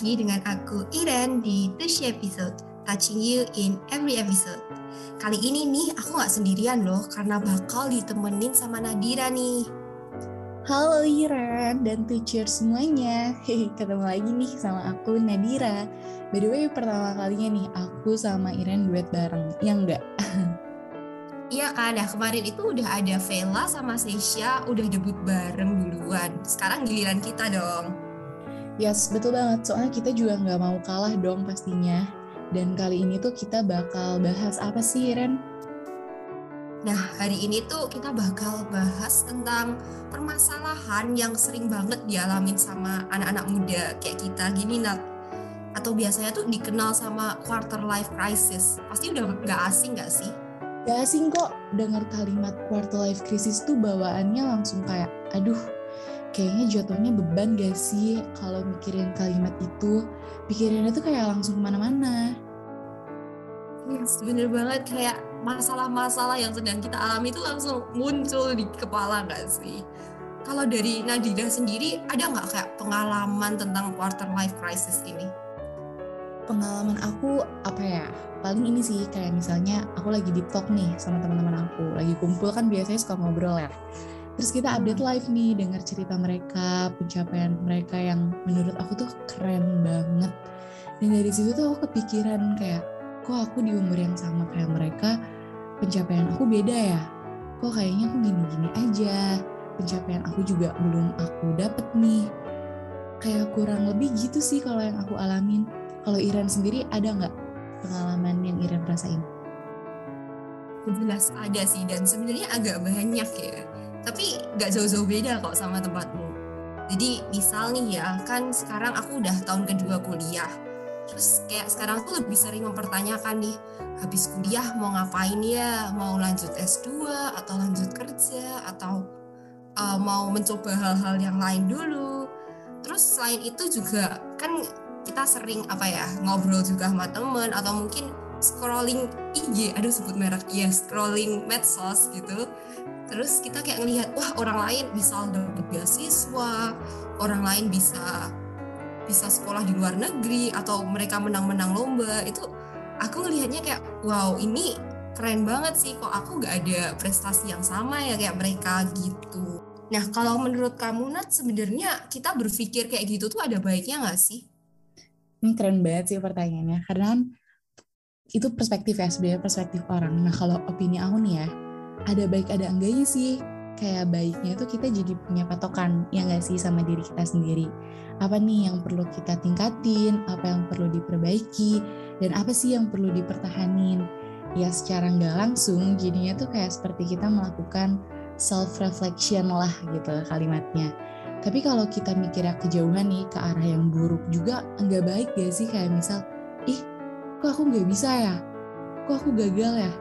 lagi dengan aku Iren di Tushy Episode, touching you in every episode. Kali ini nih aku nggak sendirian loh, karena bakal ditemenin sama Nadira nih. Halo Iren dan teacher semuanya. Hehe, ketemu lagi nih sama aku Nadira. By the way, pertama kalinya nih aku sama Iren duet bareng. Ya enggak? Iya kan, nah kemarin itu udah ada Vela sama Sesha udah debut bareng duluan. Sekarang giliran kita dong. Yes, betul banget. Soalnya kita juga nggak mau kalah dong pastinya. Dan kali ini tuh kita bakal bahas apa sih, Ren? Nah, hari ini tuh kita bakal bahas tentang permasalahan yang sering banget dialamin sama anak-anak muda kayak kita gini, Nat. Atau biasanya tuh dikenal sama quarter life crisis. Pasti udah nggak asing nggak sih? Gak asing kok dengar kalimat quarter life crisis tuh bawaannya langsung kayak, aduh, kayaknya jatuhnya beban gak sih kalau mikirin kalimat itu? Pikirannya tuh kayak langsung ke mana-mana. Yes, bener banget kayak masalah-masalah yang sedang kita alami itu langsung muncul di kepala gak sih? Kalau dari Nadira sendiri, ada nggak kayak pengalaman tentang quarter life crisis ini? Pengalaman aku apa ya? Paling ini sih kayak misalnya aku lagi di talk nih sama teman-teman aku, lagi kumpul kan biasanya suka ngobrol ya. Terus kita update live nih, dengar cerita mereka, pencapaian mereka yang menurut aku tuh keren banget. Dan dari situ tuh aku kepikiran kayak, kok aku di umur yang sama kayak mereka, pencapaian aku beda ya? Kok kayaknya aku gini-gini aja, pencapaian aku juga belum aku dapet nih. Kayak kurang lebih gitu sih kalau yang aku alamin. Kalau Iran sendiri ada nggak pengalaman yang Iran rasain? Jelas ada sih dan sebenarnya agak banyak ya. Tapi nggak jauh-jauh beda kok sama tempatmu. Jadi misal nih ya, kan sekarang aku udah tahun kedua kuliah. Terus kayak sekarang tuh lebih sering mempertanyakan nih, habis kuliah mau ngapain ya? Mau lanjut S2 atau lanjut kerja atau uh, mau mencoba hal-hal yang lain dulu. Terus selain itu juga kan kita sering apa ya ngobrol juga sama temen atau mungkin scrolling IG, aduh sebut merek ya, scrolling medsos gitu. Terus kita kayak ngelihat wah orang lain bisa dapat beasiswa, orang lain bisa bisa sekolah di luar negeri atau mereka menang-menang lomba itu aku ngelihatnya kayak wow ini keren banget sih kok aku gak ada prestasi yang sama ya kayak mereka gitu. Nah kalau menurut kamu Nat sebenarnya kita berpikir kayak gitu tuh ada baiknya nggak sih? Ini keren banget sih pertanyaannya karena kan itu perspektif ya sebenarnya perspektif orang. Nah kalau opini aku nih ya ada baik ada enggaknya sih. Kayak baiknya itu kita jadi punya patokan ya nggak sih sama diri kita sendiri. Apa nih yang perlu kita tingkatin? Apa yang perlu diperbaiki? Dan apa sih yang perlu dipertahanin? Ya secara nggak langsung jadinya tuh kayak seperti kita melakukan self reflection lah gitu kalimatnya. Tapi kalau kita mikirnya kejauhan nih ke arah yang buruk juga nggak baik gak sih? Kayak misal ih kok aku nggak bisa ya? Kok aku gagal ya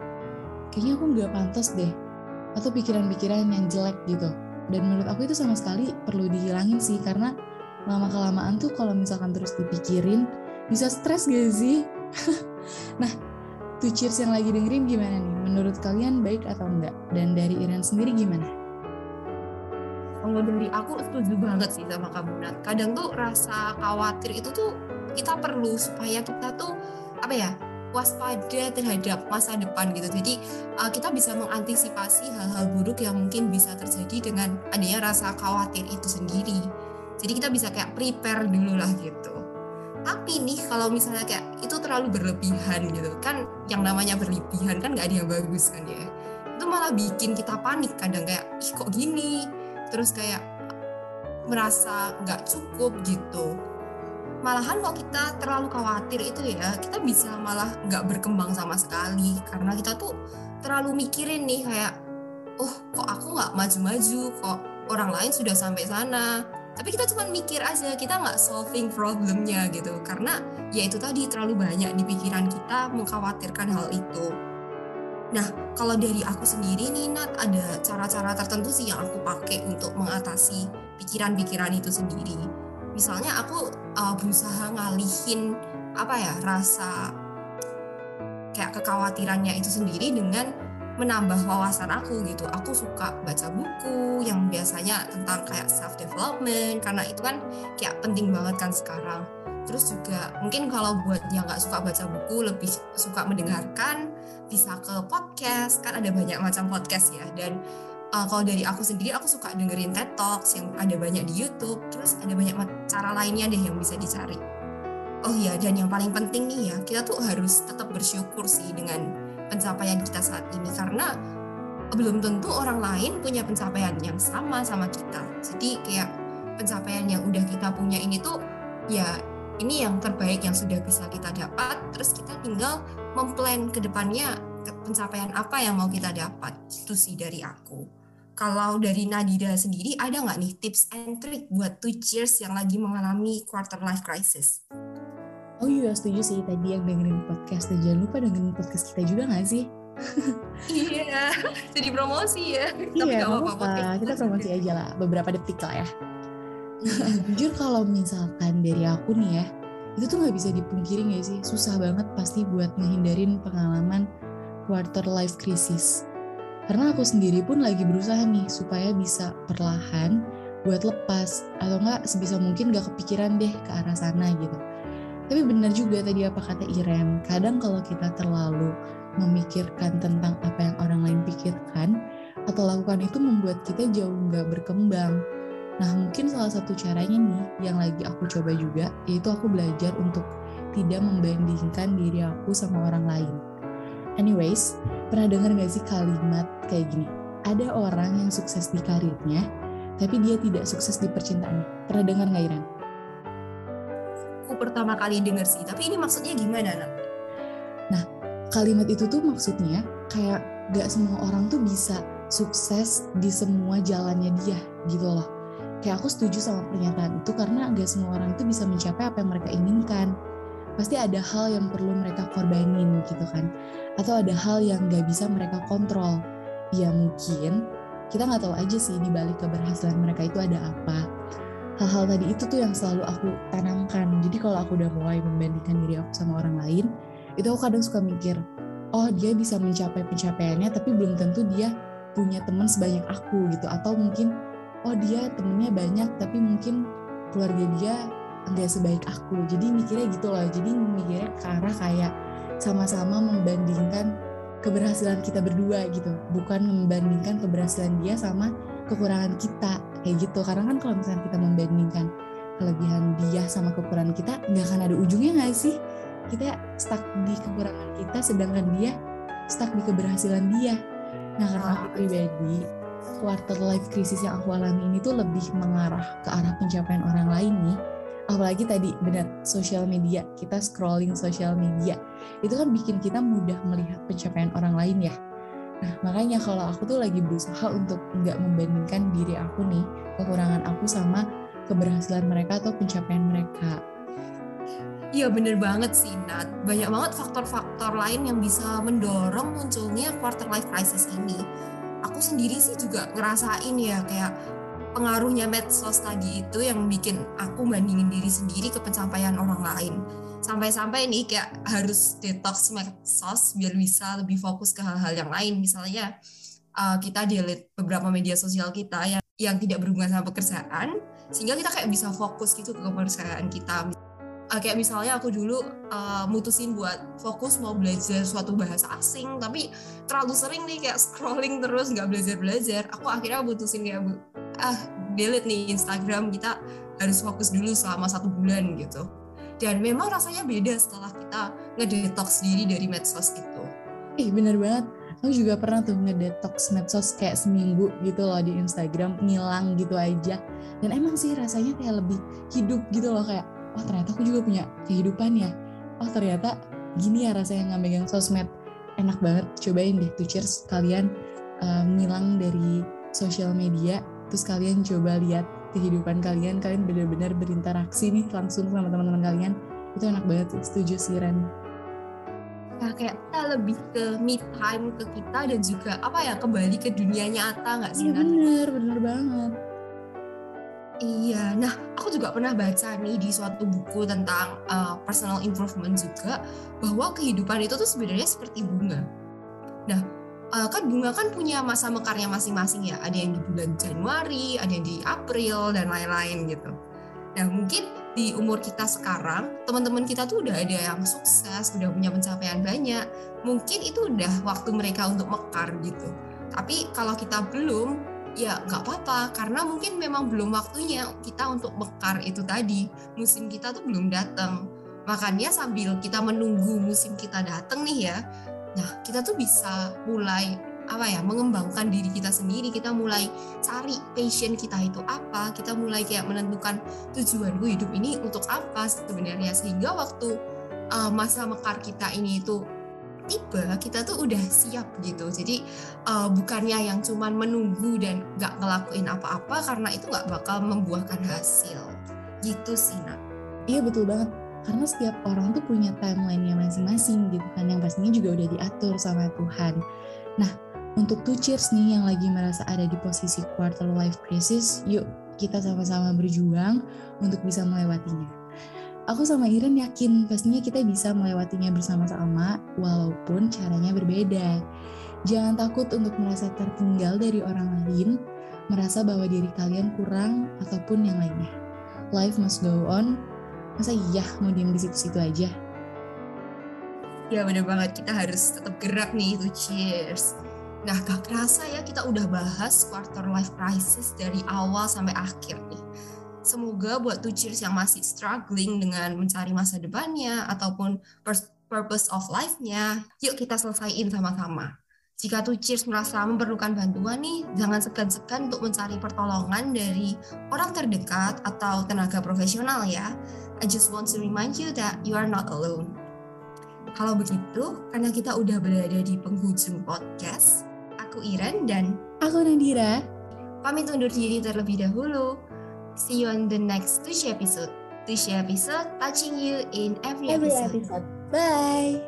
kayaknya aku nggak pantas deh. Atau pikiran-pikiran yang jelek gitu. Dan menurut aku itu sama sekali perlu dihilangin sih karena lama kelamaan tuh kalau misalkan terus dipikirin bisa stres gak sih? Nah tuh cheers yang lagi dengerin gimana nih? Menurut kalian baik atau enggak? Dan dari Iren sendiri gimana? Kalau dari aku setuju banget sih sama kamu Nat. Kadang tuh rasa khawatir itu tuh kita perlu supaya kita tuh apa ya waspada terhadap masa depan gitu. Jadi uh, kita bisa mengantisipasi hal-hal buruk yang mungkin bisa terjadi dengan adanya rasa khawatir itu sendiri. Jadi kita bisa kayak prepare dulu lah gitu. Tapi nih kalau misalnya kayak itu terlalu berlebihan gitu kan yang namanya berlebihan kan nggak ada yang bagus kan ya. Itu malah bikin kita panik kadang kayak ih kok gini. Terus kayak merasa nggak cukup gitu malahan kalau kita terlalu khawatir itu ya kita bisa malah nggak berkembang sama sekali. Karena kita tuh terlalu mikirin nih kayak oh kok aku nggak maju-maju? Kok orang lain sudah sampai sana? Tapi kita cuma mikir aja kita nggak solving problemnya gitu. Karena ya itu tadi terlalu banyak di pikiran kita mengkhawatirkan hal itu. Nah kalau dari aku sendiri nih Nat ada cara-cara tertentu sih yang aku pakai untuk mengatasi pikiran-pikiran itu sendiri misalnya aku uh, berusaha ngalihin apa ya rasa kayak kekhawatirannya itu sendiri dengan menambah wawasan aku gitu. Aku suka baca buku yang biasanya tentang kayak self development karena itu kan kayak penting banget kan sekarang. terus juga mungkin kalau buat yang nggak suka baca buku lebih suka mendengarkan bisa ke podcast kan ada banyak macam podcast ya dan uh, kalau dari aku sendiri aku suka dengerin TED Talks yang ada banyak di YouTube terus ada banyak cara lainnya deh yang bisa dicari. Oh iya dan yang paling penting nih ya kita tuh harus tetap bersyukur sih dengan pencapaian kita saat ini karena belum tentu orang lain punya pencapaian yang sama sama kita. Jadi kayak pencapaian yang udah kita punya ini tuh ya ini yang terbaik yang sudah bisa kita dapat terus kita tinggal memplan ke depannya pencapaian apa yang mau kita dapat. Itu sih dari aku kalau dari Nadira sendiri ada nggak nih tips and trick buat two cheers yang lagi mengalami quarter life crisis Oh iya setuju sih tadi yang dengerin podcast dan jangan lupa dengerin podcast kita juga nggak sih? iya, jadi promosi ya. Iya, Tapi apa-apa. Kita promosi aja lah beberapa detik lah ya. jujur kalau misalkan dari aku nih ya itu tuh nggak bisa dipungkiri gak sih susah banget pasti buat ngehindarin pengalaman quarter life crisis karena aku sendiri pun lagi berusaha nih supaya bisa perlahan buat lepas. Atau enggak sebisa mungkin gak kepikiran deh ke arah sana gitu. Tapi benar juga tadi apa kata Irem kadang kalau kita terlalu memikirkan tentang apa yang orang lain pikirkan atau lakukan itu membuat kita jauh nggak berkembang. Nah mungkin salah satu caranya nih yang lagi aku coba juga yaitu aku belajar untuk tidak membandingkan diri aku sama orang lain. Anyways, pernah dengar gak sih kalimat kayak gini? Ada orang yang sukses di karirnya, tapi dia tidak sukses di percintaannya. Pernah dengar gak Iran? Aku pertama kali dengar sih, tapi ini maksudnya gimana nak? Nah, kalimat itu tuh maksudnya kayak gak semua orang tuh bisa sukses di semua jalannya dia gitu loh kayak aku setuju sama pernyataan itu karena gak semua orang itu bisa mencapai apa yang mereka inginkan pasti ada hal yang perlu mereka korbanin gitu kan. Atau ada hal yang gak bisa mereka kontrol. Ya mungkin kita nggak tahu aja sih di balik keberhasilan mereka itu ada apa. Hal-hal tadi itu tuh yang selalu aku tanamkan. Jadi kalau aku udah mulai membandingkan diri aku sama orang lain itu aku kadang suka mikir oh dia bisa mencapai pencapaiannya tapi belum tentu dia punya teman sebanyak aku gitu. Atau mungkin oh dia temennya banyak tapi mungkin keluarga dia nggak sebaik aku. Jadi mikirnya gitu loh. Jadi mikirnya ke arah kayak sama-sama membandingkan keberhasilan kita berdua gitu. Bukan membandingkan keberhasilan dia sama kekurangan kita. Kayak gitu. Karena kan kalau misalnya kita membandingkan kelebihan dia sama kekurangan kita nggak akan ada ujungnya nggak sih? Kita stuck di kekurangan kita sedangkan dia stuck di keberhasilan dia. Nah karena aku pribadi quarter life crisis yang aku alami ini tuh lebih mengarah ke arah pencapaian orang lain nih apalagi tadi benar sosial media. Kita scrolling sosial media. Itu kan bikin kita mudah melihat pencapaian orang lain ya. Nah makanya kalau aku tuh lagi berusaha untuk nggak membandingkan diri aku nih kekurangan aku sama keberhasilan mereka atau pencapaian mereka. Iya bener banget sih Nat. Banyak banget faktor-faktor lain yang bisa mendorong munculnya quarter life crisis ini. Aku sendiri sih juga ngerasain ya kayak pengaruhnya medsos tadi itu yang bikin aku bandingin diri sendiri ke pencapaian orang lain. Sampai-sampai nih kayak harus detox medsos biar bisa lebih fokus ke hal-hal yang lain. Misalnya uh, kita delete beberapa media sosial kita yang yang tidak berhubungan sama pekerjaan sehingga kita kayak bisa fokus gitu ke pekerjaan kita. Uh, kayak misalnya aku dulu uh, mutusin buat fokus mau belajar suatu bahasa asing tapi terlalu sering nih kayak scrolling terus nggak belajar belajar aku akhirnya mutusin kayak ah delete nih Instagram kita harus fokus dulu selama satu bulan gitu. Dan memang rasanya beda setelah kita ngedetox diri dari medsos itu. Ih bener banget. Aku juga pernah tuh ngedetox medsos kayak seminggu gitu loh di Instagram ngilang gitu aja. Dan emang sih rasanya kayak lebih hidup gitu loh kayak oh ternyata aku juga punya kehidupan ya. Oh ternyata gini ya rasanya nggak megang sosmed. Enak banget cobain deh tuh cheers kalian um, ngilang dari sosial media terus kalian coba lihat kehidupan kalian kalian benar-benar berinteraksi nih langsung sama teman-teman kalian. Itu enak banget setuju sih Ren. Ya kayak kita lebih ke me time ke kita dan juga apa ya kembali ke dunia nyata nggak sih ya, bener bener banget. Iya, nah aku juga pernah baca nih di suatu buku tentang uh, personal improvement juga bahwa kehidupan itu tuh sebenarnya seperti bunga. Nah, uh, kan bunga kan punya masa mekarnya masing-masing ya. Ada yang di bulan Januari, ada yang di April dan lain-lain gitu. Nah, mungkin di umur kita sekarang, teman-teman kita tuh udah ada yang sukses, udah punya pencapaian banyak. Mungkin itu udah waktu mereka untuk mekar gitu. Tapi kalau kita belum, ya nggak apa-apa karena mungkin memang belum waktunya kita untuk mekar itu tadi. Musim kita tuh belum datang. Makanya sambil kita menunggu musim kita datang nih ya, nah kita tuh bisa mulai apa ya mengembangkan diri kita sendiri. Kita mulai cari passion kita itu apa. Kita mulai kayak menentukan tujuanku hidup ini untuk apa sebenarnya. Sehingga waktu uh, masa mekar kita ini itu tiba kita tuh udah siap gitu. Jadi uh, bukannya yang cuman menunggu dan nggak ngelakuin apa-apa karena itu nggak bakal membuahkan hasil. Gitu sih nak. Iya betul banget karena setiap orang tuh punya timeline-nya masing-masing gitu kan yang pastinya juga udah diatur sama Tuhan nah untuk two cheers nih yang lagi merasa ada di posisi quarter life crisis, yuk kita sama-sama berjuang untuk bisa melewatinya. Aku sama Iren yakin pastinya kita bisa melewatinya bersama-sama walaupun caranya berbeda. Jangan takut untuk merasa tertinggal dari orang lain, merasa bahwa diri kalian kurang ataupun yang lainnya. Life must go on. Masa iya mau diem di situ-situ aja? Ya bener banget, kita harus tetap gerak nih, itu cheers. Nah, gak kerasa ya kita udah bahas quarter life crisis dari awal sampai akhir nih. Semoga buat two cheers yang masih struggling dengan mencari masa depannya ataupun purpose of life-nya, yuk kita selesaiin sama-sama. Jika two cheers merasa memerlukan bantuan nih, jangan segan-segan untuk mencari pertolongan dari orang terdekat atau tenaga profesional ya. I just want to remind you that you are not alone. Kalau begitu, karena kita udah berada di penghujung podcast, Aku Iren dan aku Nandira. Pamit undur diri terlebih dahulu. See you on the next Tushi episode. Tushi episode touching you in every, every episode. episode. Bye.